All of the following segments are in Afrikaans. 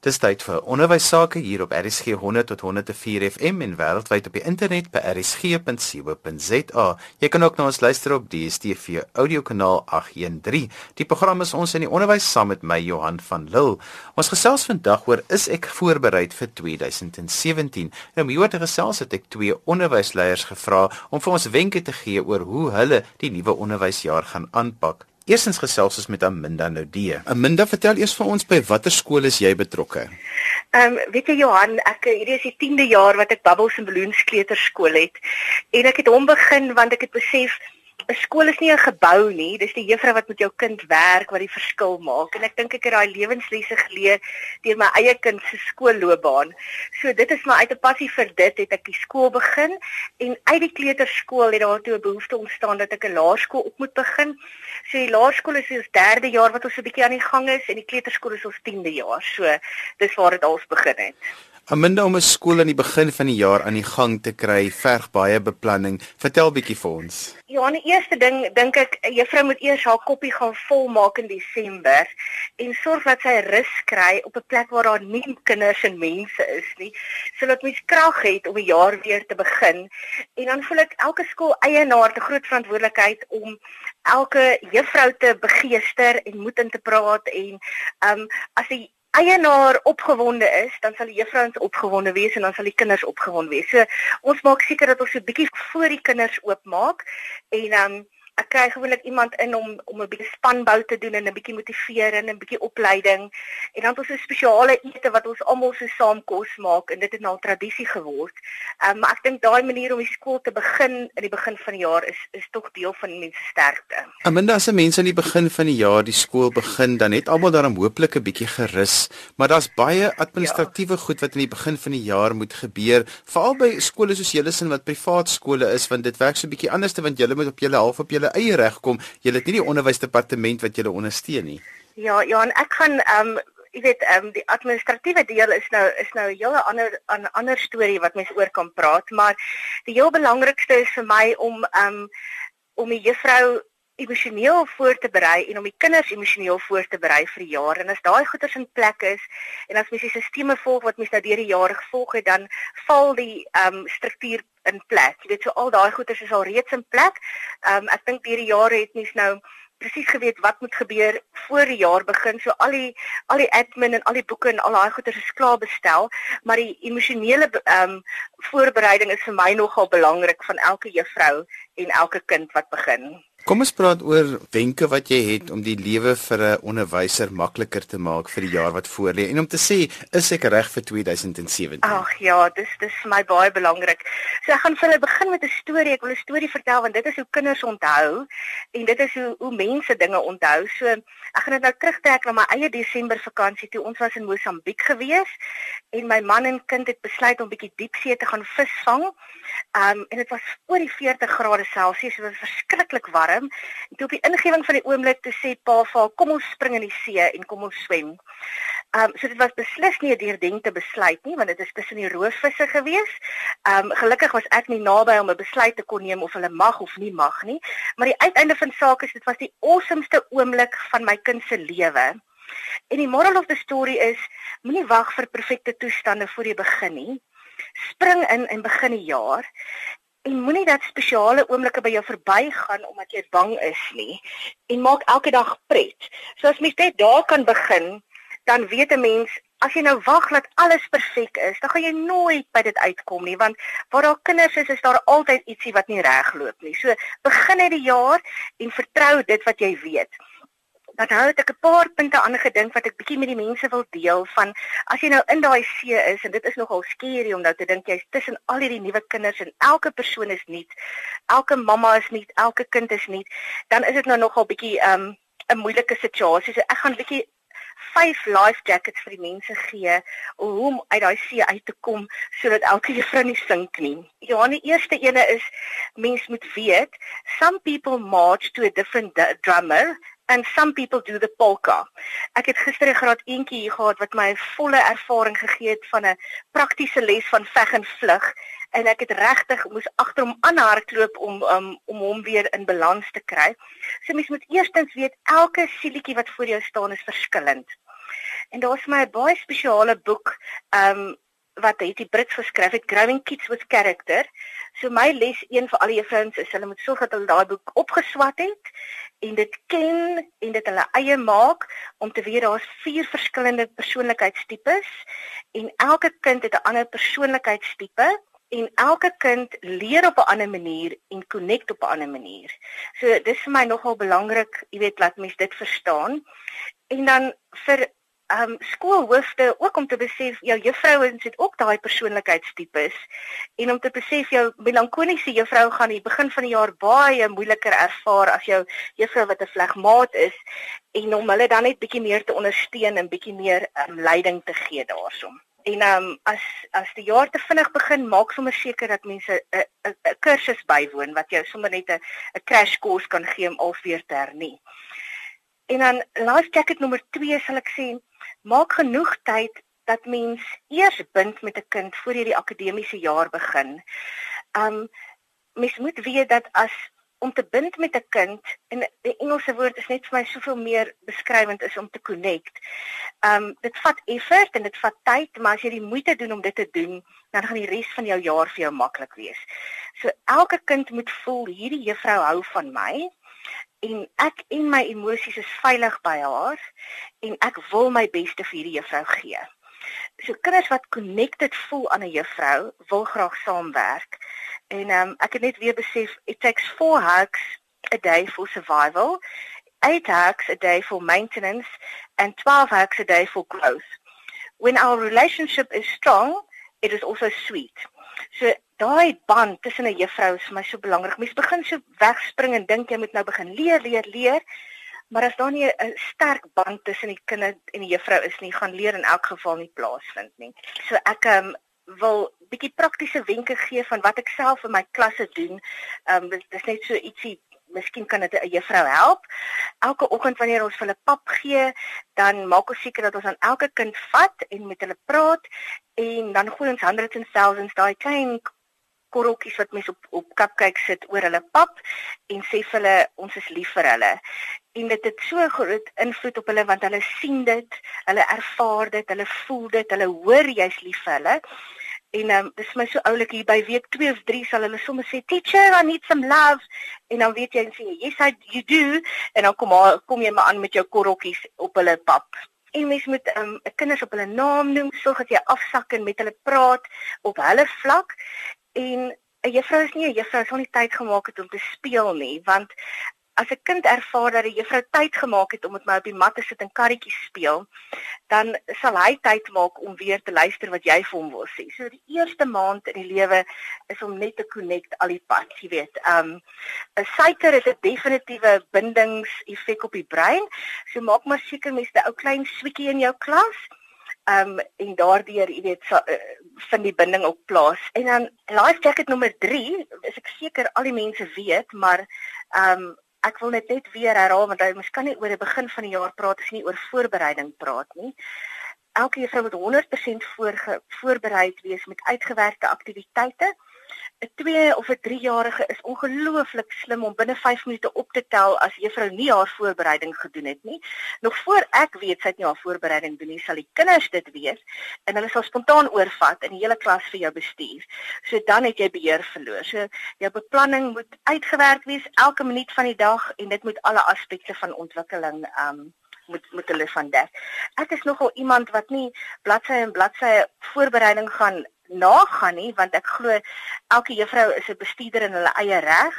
Dis tyd vir onderwys sake hier op RSG 100 tot 104 FM en wêreldwyd op die internet by rsg.co.za. Jy kan ook na ons luister op DStv audiokanaal 813. Die program is ons in die onderwys saam met my Johan van Lille. Ons gesels vandag oor is ek voorberei vir 2017. Nou om hieroor te gesels het ek twee onderwysleiers gevra om vir ons wenke te gee oor hoe hulle die nuwe onderwysjaar gaan aanpak. Eerstens gesels ons met Aminda Noudee. Aminda, vertel eers vir ons by watter skool is jy betrokke? Ehm um, weet jy Johan, ek hierdie is die 10de jaar wat ek Bubbles en Balloons kleuterskool het. En ek het hom begin want ek het besef 'n skool is nie 'n gebou nie, dis die juffrou wat met jou kind werk wat die verskil maak. En ek dink ek het daai lewenslesse geleer deur my eie kind se skoolloopbaan. So dit is maar uit 'n passie vir dit het ek die skool begin en uit die kleuterskool het daartoe 'n behoefte ontstaan dat ek 'n laerskool op moet begin. So die laerskool is ons derde jaar wat ons 'n bietjie aan die gang is en die kleuterskool is ons 10de jaar. So dis waar dit als begin het. Aminda om 'n skool aan die begin van die jaar aan die gang te kry, verg baie beplanning. Vertel bietjie vir ons. Ja, die eerste ding dink ek juffrou moet eers haar koppie gaan volmaak in Desember en sorg dat sy rus kry op 'n plek waar daar nie kinders en mense is nie, sodat mens krag het om die jaar weer te begin. En dan voel ek elke skool eienaar te groot verantwoordelikheid om elke juffrou te begeester en moed in te praat en ehm um, as die eienaar opgewonde is, dan sal die juffrouens opgewonde wees en dan sal die kinders opgewonde wees. So ons maak seker dat ons so 'n bietjie voor die kinders oopmaak en dan um, ek kry gewoonlik iemand in om om 'n bietjie spanbou te doen en 'n bietjie motivering en 'n bietjie opleiding en dan het ons 'n spesiale ete wat ons almal so saam kos maak en dit het nou 'n tradisie geword. Ehm um, maar ek dink daai manier om die skool te begin in die begin van die jaar is is tog deel van mense sterkte. Aminda as 'n mens aan die begin van die jaar die skool begin, dan het almal daarom hooplik 'n bietjie gerus, maar daar's baie administratiewe ja. goed wat in die begin van die jaar moet gebeur, veral by skole soos julle sin wat privaat skole is want dit werk so 'n bietjie anders te want julle moet op julle half op julle eie reg kom. Jy het nie die onderwysdepartement wat jy ondersteun nie. Ja, ja, en ek gaan ehm um, jy weet ehm um, die administratiewe deel is nou is nou 'n hele ander 'n ander storie wat mens oor kan praat, maar die heel belangrikste is vir my om ehm um, om die juffrou emosioneel voor te berei en om die kinders emosioneel voor te berei vir die jaar. En as daai goeders in plek is en as mens die sisteme volg wat mens nou deur die jare gevolg het, dan val die ehm um, struktuur in plek. Jy weet so al daai goeders is al reeds in plek. Ehm um, ek dink hierdie jare het mens nou presies geweet wat moet gebeur voor die jaar begin. So al die al die admin en al die boeke en al daai goeders is klaar bestel, maar die emosionele ehm um, voorbereiding is vir my nogal belangrik van elke juffrou en elke kind wat begin. Kom ons praat oor wenke wat jy het om die lewe vir 'n onderwyser makliker te maak vir die jaar wat voorlê en om te sê is ek reg vir 2017. Ag ja, dis dis vir my baie belangrik. So ek gaan vir hulle begin met 'n storie. Ek wil 'n storie vertel want dit is hoe kinders onthou en dit is hoe hoe mense dinge onthou. So ek gaan dit nou terugtrek na my eie Desember vakansie toe ons was in Mosambiek gewees en my man en kind het besluit om bietjie diepsee te gaan visvang. Um en dit was oor die 40 grade Celsius, dit was verskriklik warm. En toe op die ingewing van die oomblik toe sê pa vir haar, kom ons spring in die see en kom ons swem. Um so dit was beslis nie 'n deurdenkte besluit nie, want dit is tussen die roofvisse gewees. Um gelukkig was ek nie naby om 'n besluit te kon neem of hulle mag of nie mag nie, maar die uiteinde van sake is dit was die awesomeste oomblik van my kind se lewe. En die moral of the story is moenie wag vir perfekte toestande voor jy begin nie spring in en begin die jaar en moenie dat spesiale oomblikke by jou verbygaan omdat jy bang is nie en maak elke dag pret. So as mens net daar kan begin, dan weet 'n mens as jy nou wag dat alles perfek is, dan gaan jy nooit by dit uitkom nie want waar daar kinders is, is daar altyd ietsie wat nie reg loop nie. So begin net die jaar en vertrou dit wat jy weet dan hou ek 'n paar punte aangedink wat ek bietjie met die mense wil deel van as jy nou in daai see is en dit is nogal skerry om nou te dink jy's tussen al hierdie nuwe kinders en elke persoon is nuut. Elke mamma is nuut, elke kind is nuut. Dan is dit nou nogal bietjie 'n um, moeilike situasie. So ek gaan bietjie vyf life jackets vir die mense gee om hoe uit daai see uit te kom sodat elke juffrou nie sink nie. Ja, die eerste ene is mens moet weet some people march to a different drummer and some people do the polka. Ek het gister 'n graad eentjie hier gehad wat my volle ervaring gegee het van 'n praktiese les van veg en vlug en ek het regtig moes agter hom aanhardloop om um, om hom weer in balans te kry. So mens moet eerstens weet elke sielietjie wat voor jou staan is verskillend. En daar's my baie spesiale boek ehm um, wat het die Brits geskryf het Growing Kids with Character. So my les een vir al die juffrouens is hulle moet sorg dat hulle daai boek opgeswat het en dit ken en dit hulle eie maak om te weet daar's vier verskillende persoonlikheidstipes en elke kind het 'n ander persoonlikheidstipe en elke kind leer op 'n ander manier en connect op 'n ander manier. So dis vir my nogal belangrik, jy weet, laat mens dit verstaan. En dan vir um skoolhoofde ook om te besef jou juffrouens het ook daai persoonlikheidstipes en om te besef jou melankoliese juffrou gaan die begin van die jaar baie moeiliker ervaar as jou juffrou wat 'n flegmaat is en om hulle dan net bietjie meer te ondersteun en bietjie meer um, leiding te gee daarsoom. En um as as die jaar te vinnig begin, maak sommer seker dat mense 'n 'n kursus bywoon wat jou sommer net 'n 'n crash course kan gee om alweer te hernie. En dan life jacket nommer 2 sal ek sê, maak genoeg tyd dat mens eers bind met 'n kind voor jy die akademiese jaar begin. Um mens moet weet dat as om te bind met 'n kind en die Engelse woord is net vir my soveel meer beskrywend is om te connect. Um dit vat effort en dit vat tyd, maar as jy die moeite doen om dit te doen, dan gaan die res van jou jaar vir jou maklik wees. So elke kind moet voel hierdie juffrou hou van my en ek en my emosies is veilig by haar en ek wil my beste vir hierdie juffrou gee. So kinders wat connected voel aan 'n juffrou, wil graag saamwerk. En um, ek het net weer besef it takes 4 hugs a day for survival, 8 hugs a day for maintenance and 12 hugs a day for growth. When our relationship is strong, it is also sweet. So daai band tussen 'n juffrou is vir my so belangrik. Mens begin so wegspring en dink jy moet nou begin leer, leer, leer. Maar as daar nie 'n sterk band tussen die kind en die juffrou is nie, gaan leer in elk geval nie plaasvind nie. So ek um, wil bietjie praktiese wenke gee van wat ek self in my klasse doen. Ehm um, dis net so ietsie Miskien kan dit 'n juffrou help. Elke oggend wanneer ons hulle pap gee, dan maak ons seker dat ons aan elke kind vat en met hulle praat en dan gooi ons hundreds and thousands daai klein korreltjies wat mense op op cupcake sit oor hulle pap en sê vir hulle ons is lief vir hulle. En dit het so groot invloed op hulle want hulle sien dit, hulle ervaar dit, hulle voel dit, hulle hoor jy's lief vir hulle. En um, dis my so oulik hier by week 2 of 3 sal hulle sommer sê teacher I need some love. En dan weet jy en sê yes I you do. En dan kom maar kom jy maar aan met jou korreltjies op hulle pap. En mens moet um, kinders op hulle naam noem, sorg dat jy afsak en met hulle praat op hulle vlak. En 'n juffrou is nie 'n juffrou sy nie tyd gemaak het om te speel nie want as 'n kind ervaar dat die juffrou tyd gemaak het om met my op die mat te sit en karretjies speel dan sal hy tyd maak om weer te luister wat jy vir hom wil sê. So die eerste maand in die lewe is om net te connect al die pad, jy weet. Um 'n suiker is 'n definitiewe bindingseffek op die brein. So maak maar seker mens 'n ou klein sweetjie in jou klas um en daardeur jy weet so, uh, vind die binding ook plaas. En dan life jacket nommer 3, is ek seker al die mense weet, maar um ek wil net net weer herhaal want jy mens kan nie oor die begin van die jaar praat as jy nie oor voorbereiding praat nie. Elke juffrou moet 100% voor voorbereid wees met uitgewerkte aktiwiteite. 'n 2 of 'n 3-jarige is ongelooflik slim om binne 5 minute op te tel as juffrou nie haar voorbereiding gedoen het nie. Nog voor ek weet sy het nie haar voorbereiding doen nie, sal die kinders dit weet en hulle sal spontaan oorvat en die hele klas vir jou bestuur. So dan het jy beheer verloor. So jou beplanning moet uitgewerk wees elke minuut van die dag en dit moet alle aspekte van ontwikkeling um moet moet hulle van dek. Ek is nogal iemand wat nie bladsy en bladsy voorbereiding gaan nagaan nie want ek glo elke juffrou is 'n bestuurder in hulle eie reg.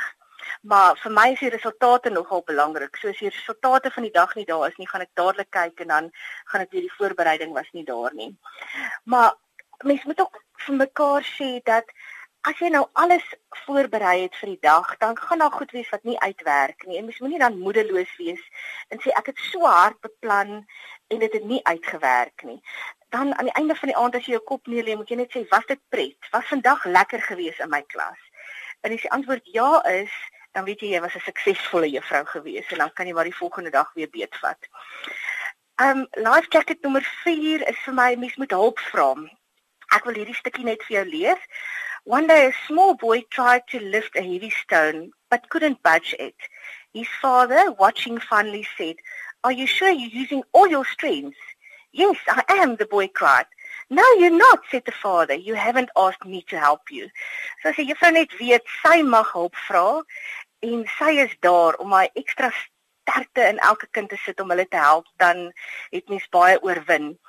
Maar vir my is die resultate nogal belangrik. So as die resultate van die dag nie daar is nie, gaan ek dadelik kyk en dan gaan ek weer die voorbereiding was nie daar nie. Maar mens moet ook vir mekaar sê dat as jy nou alles voorberei het vir die dag, dan gaan daar goed wees wat nie uitwerk nie. En mens moenie dan moedeloos wees en sê ek het so hard beplan en dit het nie uitgewerk nie dan aan die einde van die aand as jy jou kop neerlê, moet jy net sê, "Was dit pret? Was vandag lekker geweest in my klas?" En as die antwoord ja is, dan weet jy jy was 'n suksesvolle juffrou geweest en dan kan jy maar die volgende dag weer beetvat. Um life jacket nommer 4 is vir my mens moet hulp vra. Ek wil hierdie stukkie net vir jou lees. One day a small boy tried to lift a heavy stone but couldn't budge it. His father, watching finally said, "Are you sure you're using all your strength?" "Yes, I am," the boy cried. "No, you're not," said the father. "You haven't asked me to help you." So die juffrou net weet sy mag hulp vra en sy is daar om my ekstra sterkte in elke kind te sit om hulle te help, dan het mens baie oorwin.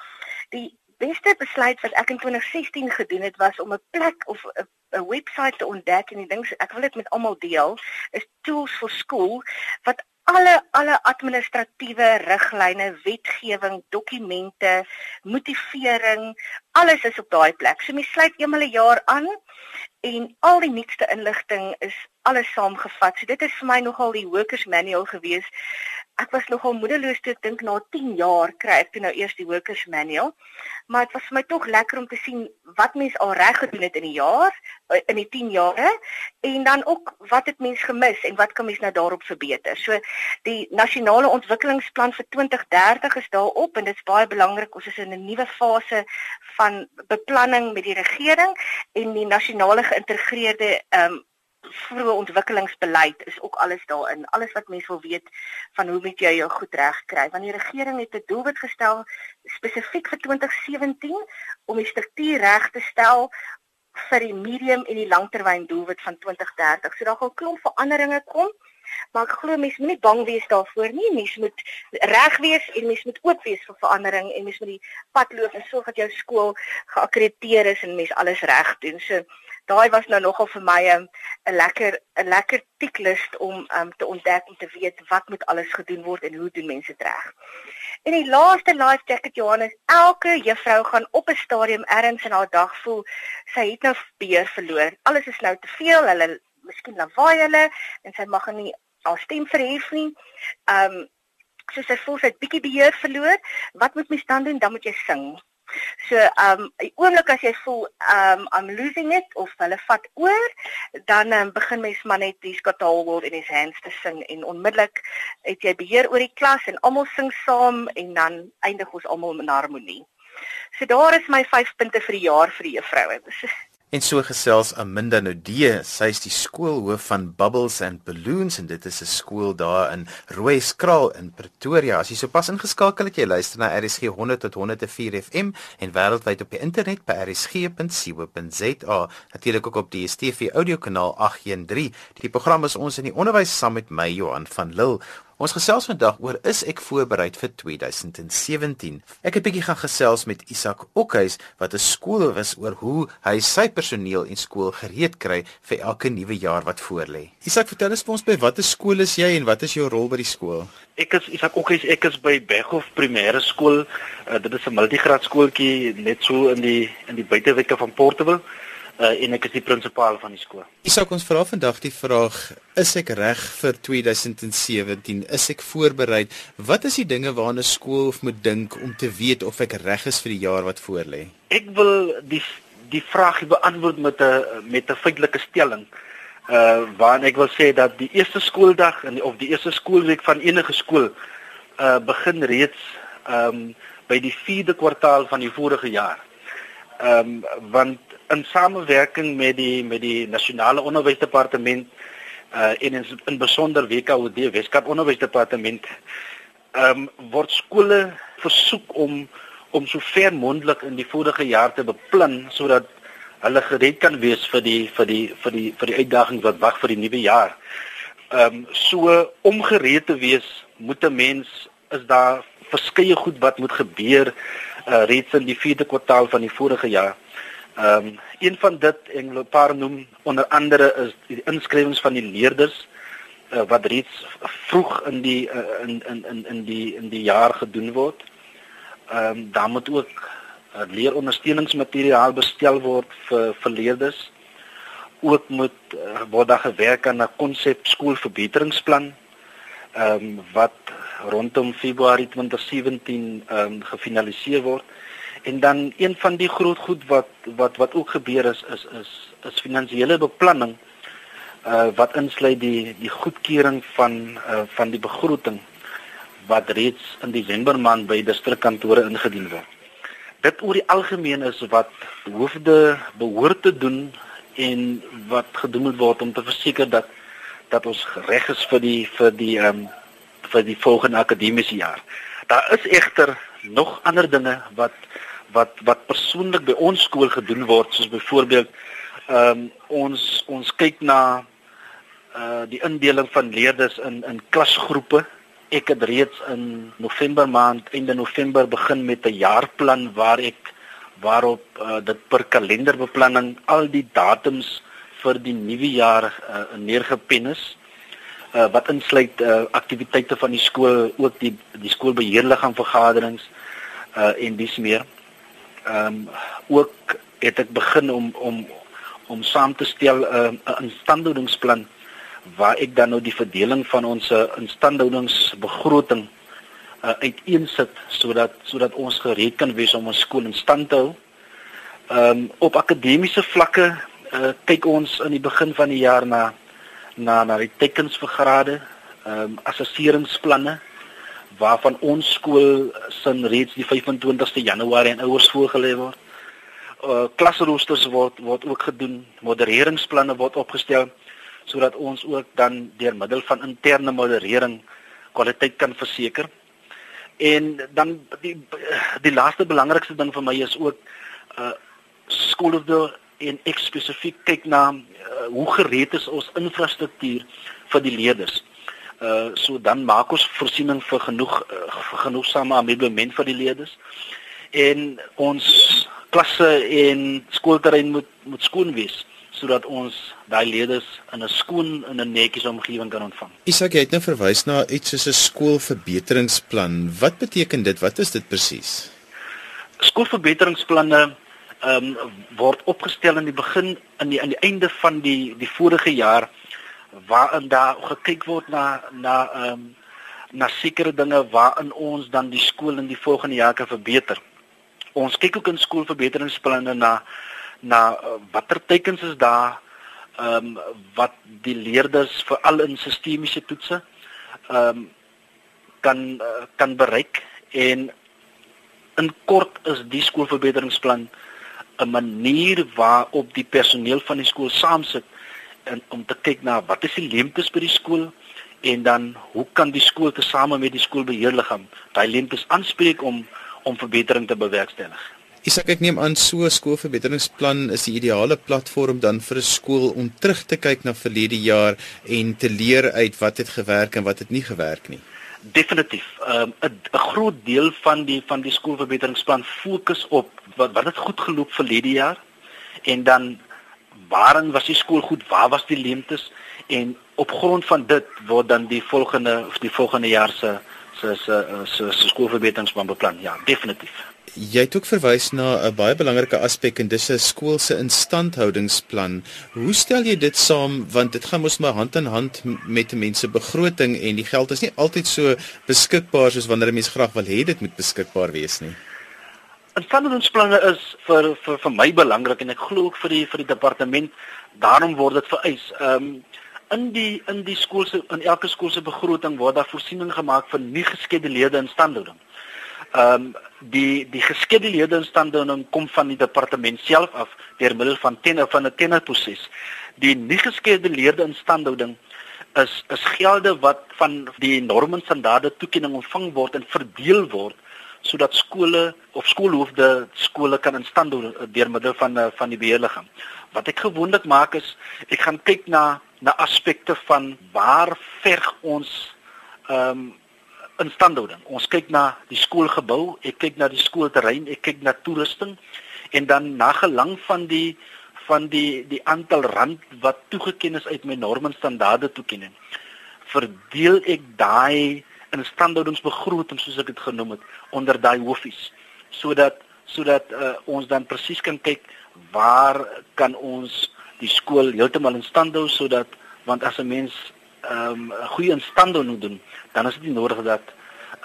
Die beste besluit wat ek in 2016 gedoen het was om 'n plek of 'n 'n webwerf te ontdek en die ding ek wil dit met almal deel is tools for school wat alle alle administratiewe riglyne, wetgewing, dokumente, motivering, alles is op daai plek. So mens sluit eenmal 'n jaar aan en al die nuutste inligting is alles saamgevat. So dit is vir my nogal die workers manual gewees ek was nogal moedeloos toe ek dink na 10 jaar kry ek toe nou eers die workers manual. Maar dit was vir my tog lekker om te sien wat mense al reg gedoen het in die jaar eh, in die 10 jare en dan ook wat het mense gemis en wat kan mense nou daarop verbeter. So die nasionale ontwikkelingsplan vir 2030 is daarop en dit is baie belangrik ons is in 'n nuwe fase van beplanning met die regering en die nasionale geïntegreerde ehm um, vroeë ontwikkelingsbeleid is ook alles daarin. Alles wat mense wil weet van hoe moet jy jou goed regkry? Want die regering het 'n doelwit gestel spesifiek vir 2017 om die struktuur reg te stel vir die medium en die langtermyn doelwit van 2030. So daar gaan 'n klomp veranderinge kom. Maar ek glo mense moenie bang wees daarvoor nie. Mense moet reg wees en mense moet oop wees vir verandering en mense moet die pad loop en sorg dat jou skool geakkrediteer is en mense alles reg doen. So daai was nou nogal vir my 'n um, 'n lekker 'n lekker tiklys om um, te ontdek om te weet wat moet alles gedoen word en hoe doen mense dit reg. En die laaste life jacket Johannes, elke juffrou gaan op 'n stadium ergens in haar dag voel sy het nou beheer verloor. Alles is nou te veel, hulle miskien lawaai hulle en sy mag nie haar stem verhef nie. Um so sy voel sy het bietjie beheer verloor. Wat moet mens dan doen? Dan moet jy sing. So um die oomblik as jy voel um I'm losing it of hulle vat oor, dan um, begin mens maar net die skataal word en his hands te sing en onmiddellik het jy beheer oor die klas en almal sing saam en dan eindig ons almal in harmonie. So daar is my 5 punte vir die jaar vir die juffroue. En so gesels Aminda Nodee, sy is die skoolhoof van Bubbles and Balloons en dit is 'n skool daar in Rooiskraal in Pretoria. As jy sopas ingeskakel het, jy luister na RSG 100 tot 104 FM en wêreldwyd op die internet by rsg.co.za. Natuurlik ook op die DStv audiokanaal 813. Die program is ons in die onderwys saam met my Johan van Lille. Ons gesels vandag oor is ek voorberei vir 2017. Ek het bietjie gaan gesels met Isak Okhuis wat 'n skoolhoof is oor hoe hy sy personeel en skool gereed kry vir elke nuwe jaar wat voorlê. Isak, vertel ons vir ons by watter skool is jy en wat is jou rol by die skool? Ek is Isak Okhuis, ek is by Berghof Primêre Skool. Uh, dit is 'n multigraad skooltjie net so in die in die buitewyke van Portobello uh, en ek is die prinsipaal van die skool. Isak ons vra vandag die vraag: Is ek reg vir 2017? Is ek voorberei? Wat is die dinge waarna 'n skool moet dink om te weet of ek reg is vir die jaar wat voorlê? Ek wil die die vraag beantwoord met 'n met 'n feitelike stelling. Uh waarin ek wil sê dat die eerste skooldag en of die eerste skoolweek van enige skool uh begin reeds um by die 4de kwartaal van die vorige jaar. Um want in samewerking met die met die nasionale onderwysdepartement uh en in, in besonder WKOD Weskaap onderwysdepartement ehm um, word skole versoek om om so ver mondelik in die vorige jaar te beplan sodat hulle gereed kan wees vir die vir die vir die vir die uitdagings wat wag vir die nuwe jaar. Ehm um, so om gereed te wees moet 'n mens is daar verskeie goed wat moet gebeur uh reeds in die 4de kwartaal van die vorige jaar. Ehm um, een van dit en 'n paar noem onder andere is die inskrywings van die leerders uh, wat reeds vroeg in die uh, in in in in die in die jaar gedoen word. Ehm um, daar moet ook uh, leerondersteuningsmateriaal bestel word vir vir leerders. Ook moet uh, word daar gewerk aan 'n konsep skoolverbeteringsplan ehm um, wat rondom Februarie 2017 ehm um, gefinaliseer word. En dan een van die groot goed wat wat wat ook gebeur is is is is finansiële beplanning uh wat insluit die die goedkeuring van uh van die begroting wat reeds in Desember maand by distrikkantore ingedien word. Dit oor die algemeen is wat hoofde behoort te doen en wat gedoen moet word om te verseker dat dat ons reg is vir die vir die ehm um, vir die volgende akademiese jaar. Daar is egter nog ander dinge wat wat wat persoonlik by ons skool gedoen word soos byvoorbeeld ehm um, ons ons kyk na uh die indeling van leerders in in klasgroepe. Ek het reeds in November maand einde November begin met 'n jaarplan waar ek waarop uh, dit per kalenderbeplanning al die datums vir die nuwe jaar uh, neergepen is. Uh, wat insluit uh, aktiwiteite van die skool, ook die die skoolbeheerliggaam vergaderings uh en dis meer. Ehm um, ook het ek begin om om om saam te stel uh, 'n instandhoudingsplan waar ek dan nou die verdeling van ons instandhoudingsbegroting uh, uiteensit sodat sodat ons gereed kan wees om ons skool in stand te hou. Ehm um, op akademiese vlakke uh, kyk ons in die begin van die jaar na na na die tekens vir grade, ehm um, assesseringsplanne waarvan ons skool sin reeds die 25ste Januarie aan ouers voorgelê word. Uh klasroosters word word ook gedoen, modereringsplanne word opgestel sodat ons ook dan deur middel van interne moderering kwaliteit kan verseker. En dan die die laaste belangrikste ding vir my is ook uh skole en ek spesifiek kyk na uh, hoe gereed is ons infrastruktuur vir die leerders. Uh so dan maak ons voorsiening vir genoeg uh, vir genoegsame ameublement vir die leerders. En ons klasse en skoolterrein moet moet skoon wees sodat ons daai leerders in 'n skoon en 'n netjies omgewing kan ontvang. Isak, jy het nou verwys na iets soos 'n skoolverbeteringsplan. Wat beteken dit? Wat is dit presies? Skoolverbeteringsplanne ehm um, word opgestel in die begin in die aan die einde van die die vorige jaar waarin daar gekyk word na na ehm um, na sekere dinge waarin ons dan die skool in die volgende jaar kan verbeter. Ons kyk ook in skoolverbeteringsplanne na na uh, watter tekens is daar ehm um, wat die leerders veral in sistemiese toetse ehm um, kan uh, kan bereik en in kort is die skoolverbeteringsplan 'n manier waarop die personeel van die skool saamsit en om te kyk na wat is die leemtes by die skool en dan hoe kan die skool tesame met die skoolbeheerliggaam daai leemtes aanspreek om om verbetering te bewerkstellig. Isak ek neem aan so 'n skoolverbeteringsplan is die ideale platform dan vir 'n skool om terug te kyk na verlede jaar en te leer uit wat het gewerk en wat het nie gewerk nie. Definitief. Ehm, 'n um, 'n groot deel van die van die skoolverbeteringsplan fokus op wat wat het goed geloop verlede jaar en dan waarin was die skool goed, waar was die leemtes en op grond van dit word dan die volgende of die volgende jaar se se se se, se skoolverbeteringsplan beplan. Ja, definitief. Jy het ook verwys na 'n baie belangrike aspek en dis 'n skool se instandhoudingsplan. Hoe stel jy dit saam want dit gaan mos maar hand in hand met mense begroting en die geld is nie altyd so beskikbaar soos wanneer 'n mens graag wil hê dit moet beskikbaar wees nie. Instandhoudingsplanne is vir vir vir my belangrik en ek glo ook vir die vir die departement daarom word dit vereis. Ehm um, in die in die skool se in elke skool se begroting word daar voorsiening gemaak vir nie geskeduleerde instandhouding. Ehm um, die die geskeduleerde instandhouding kom van die departement self af deur middel van tenner van 'n tennerproses. Die nie geskeduleerde instandhouding is is gelde wat van die norme en standaarde toekenning ontvang word en verdeel word sodat skole of skoolhoofde skole kan in stand hou eh, deur middel van eh, van die beheerliggaam. Wat ek gewoonlik maak is ek gaan kyk na na aspekte van waar verg ons ehm um, instandhouding. Ons kyk na die skoolgebou, ek kyk na die skoolterrein, ek kyk na toerusting en dan na gelang van die van die die aantal rand wat toegeken is uit my norme en standaarde toekenning. Verdeel ek daai instandhoudingsbegroting soos ek dit genoem het onder daai hoofies. Sodat sodat uh, ons dan presies kan kyk waar kan ons die skool heeltemal in stand hou sodat want as 'n mens ehm, 'n um, goeie instandhouding doen dan is dit nodig dat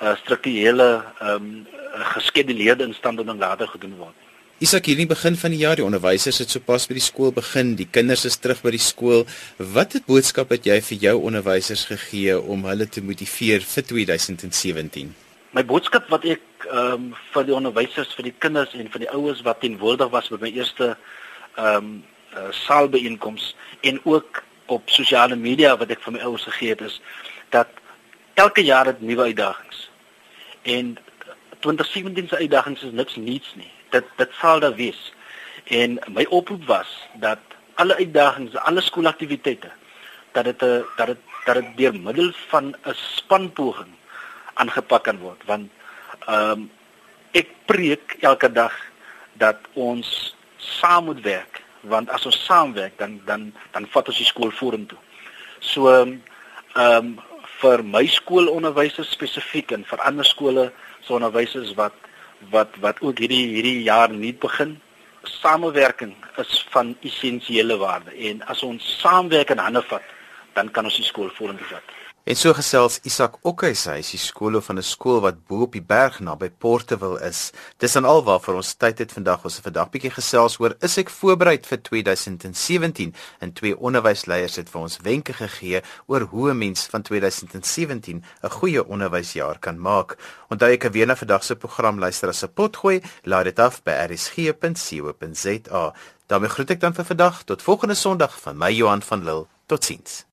uh, strukturele um, geskeduleerde instandhouding later gedoen word Isak hierdie begin van die jaar die onderwysers het sopas by die skool begin, die kinders is terug by die skool. Wat het boodskap het jy vir jou onderwysers gegee om hulle te motiveer vir 2017? My boodskap wat ek ehm um, vir die onderwysers, vir die kinders en vir die ouers wat teenwoordig was by my eerste ehm um, uh, saalbeeenkoms en ook op sosiale media wat ek vir my ouers gegee het is dat elke jaar het nuwe uitdagings. En 2017 se uitdagings is niks niets nie. Dit dit sal daar wees. En my oproep was dat alle uitdagings, alle skoolaktiwiteite dat dit 'n dat dit dat dit deur middel van 'n spanpoging aangepak kan word want ehm um, ek preek elke dag dat ons saam moet werk want as ons saamwerk dan dan dan vat ons die skool vorentoe. So ehm um, vir my skoolonderwysers spesifiek en vir ander skole se onderwysers wat wat wat ook hierdie hierdie jaar nuut begin, samewerking is van essensiële waarde en as ons saamwerk in hande vat, dan kan ons die skool vorentoe vat. En so gesels Isak Okhuis, hy is die skoolhoof van 'n skool wat bo op die berg naby Porteville is. Dis dan alwaar vir ons tyd het vandag ons 'n vandag bietjie gesels oor is ek voorberei vir 2017 en twee onderwysleiers het vir ons wenke gegee oor hoe 'n mens van 2017 'n goeie onderwysjaar kan maak. Onthou ek kan weer na vandag se program luister as 'n potgooi, laai dit af by rsg.co.za. daarmee groet ek dan vir vandag tot volgende Sondag van my Johan van Lille. Totsiens.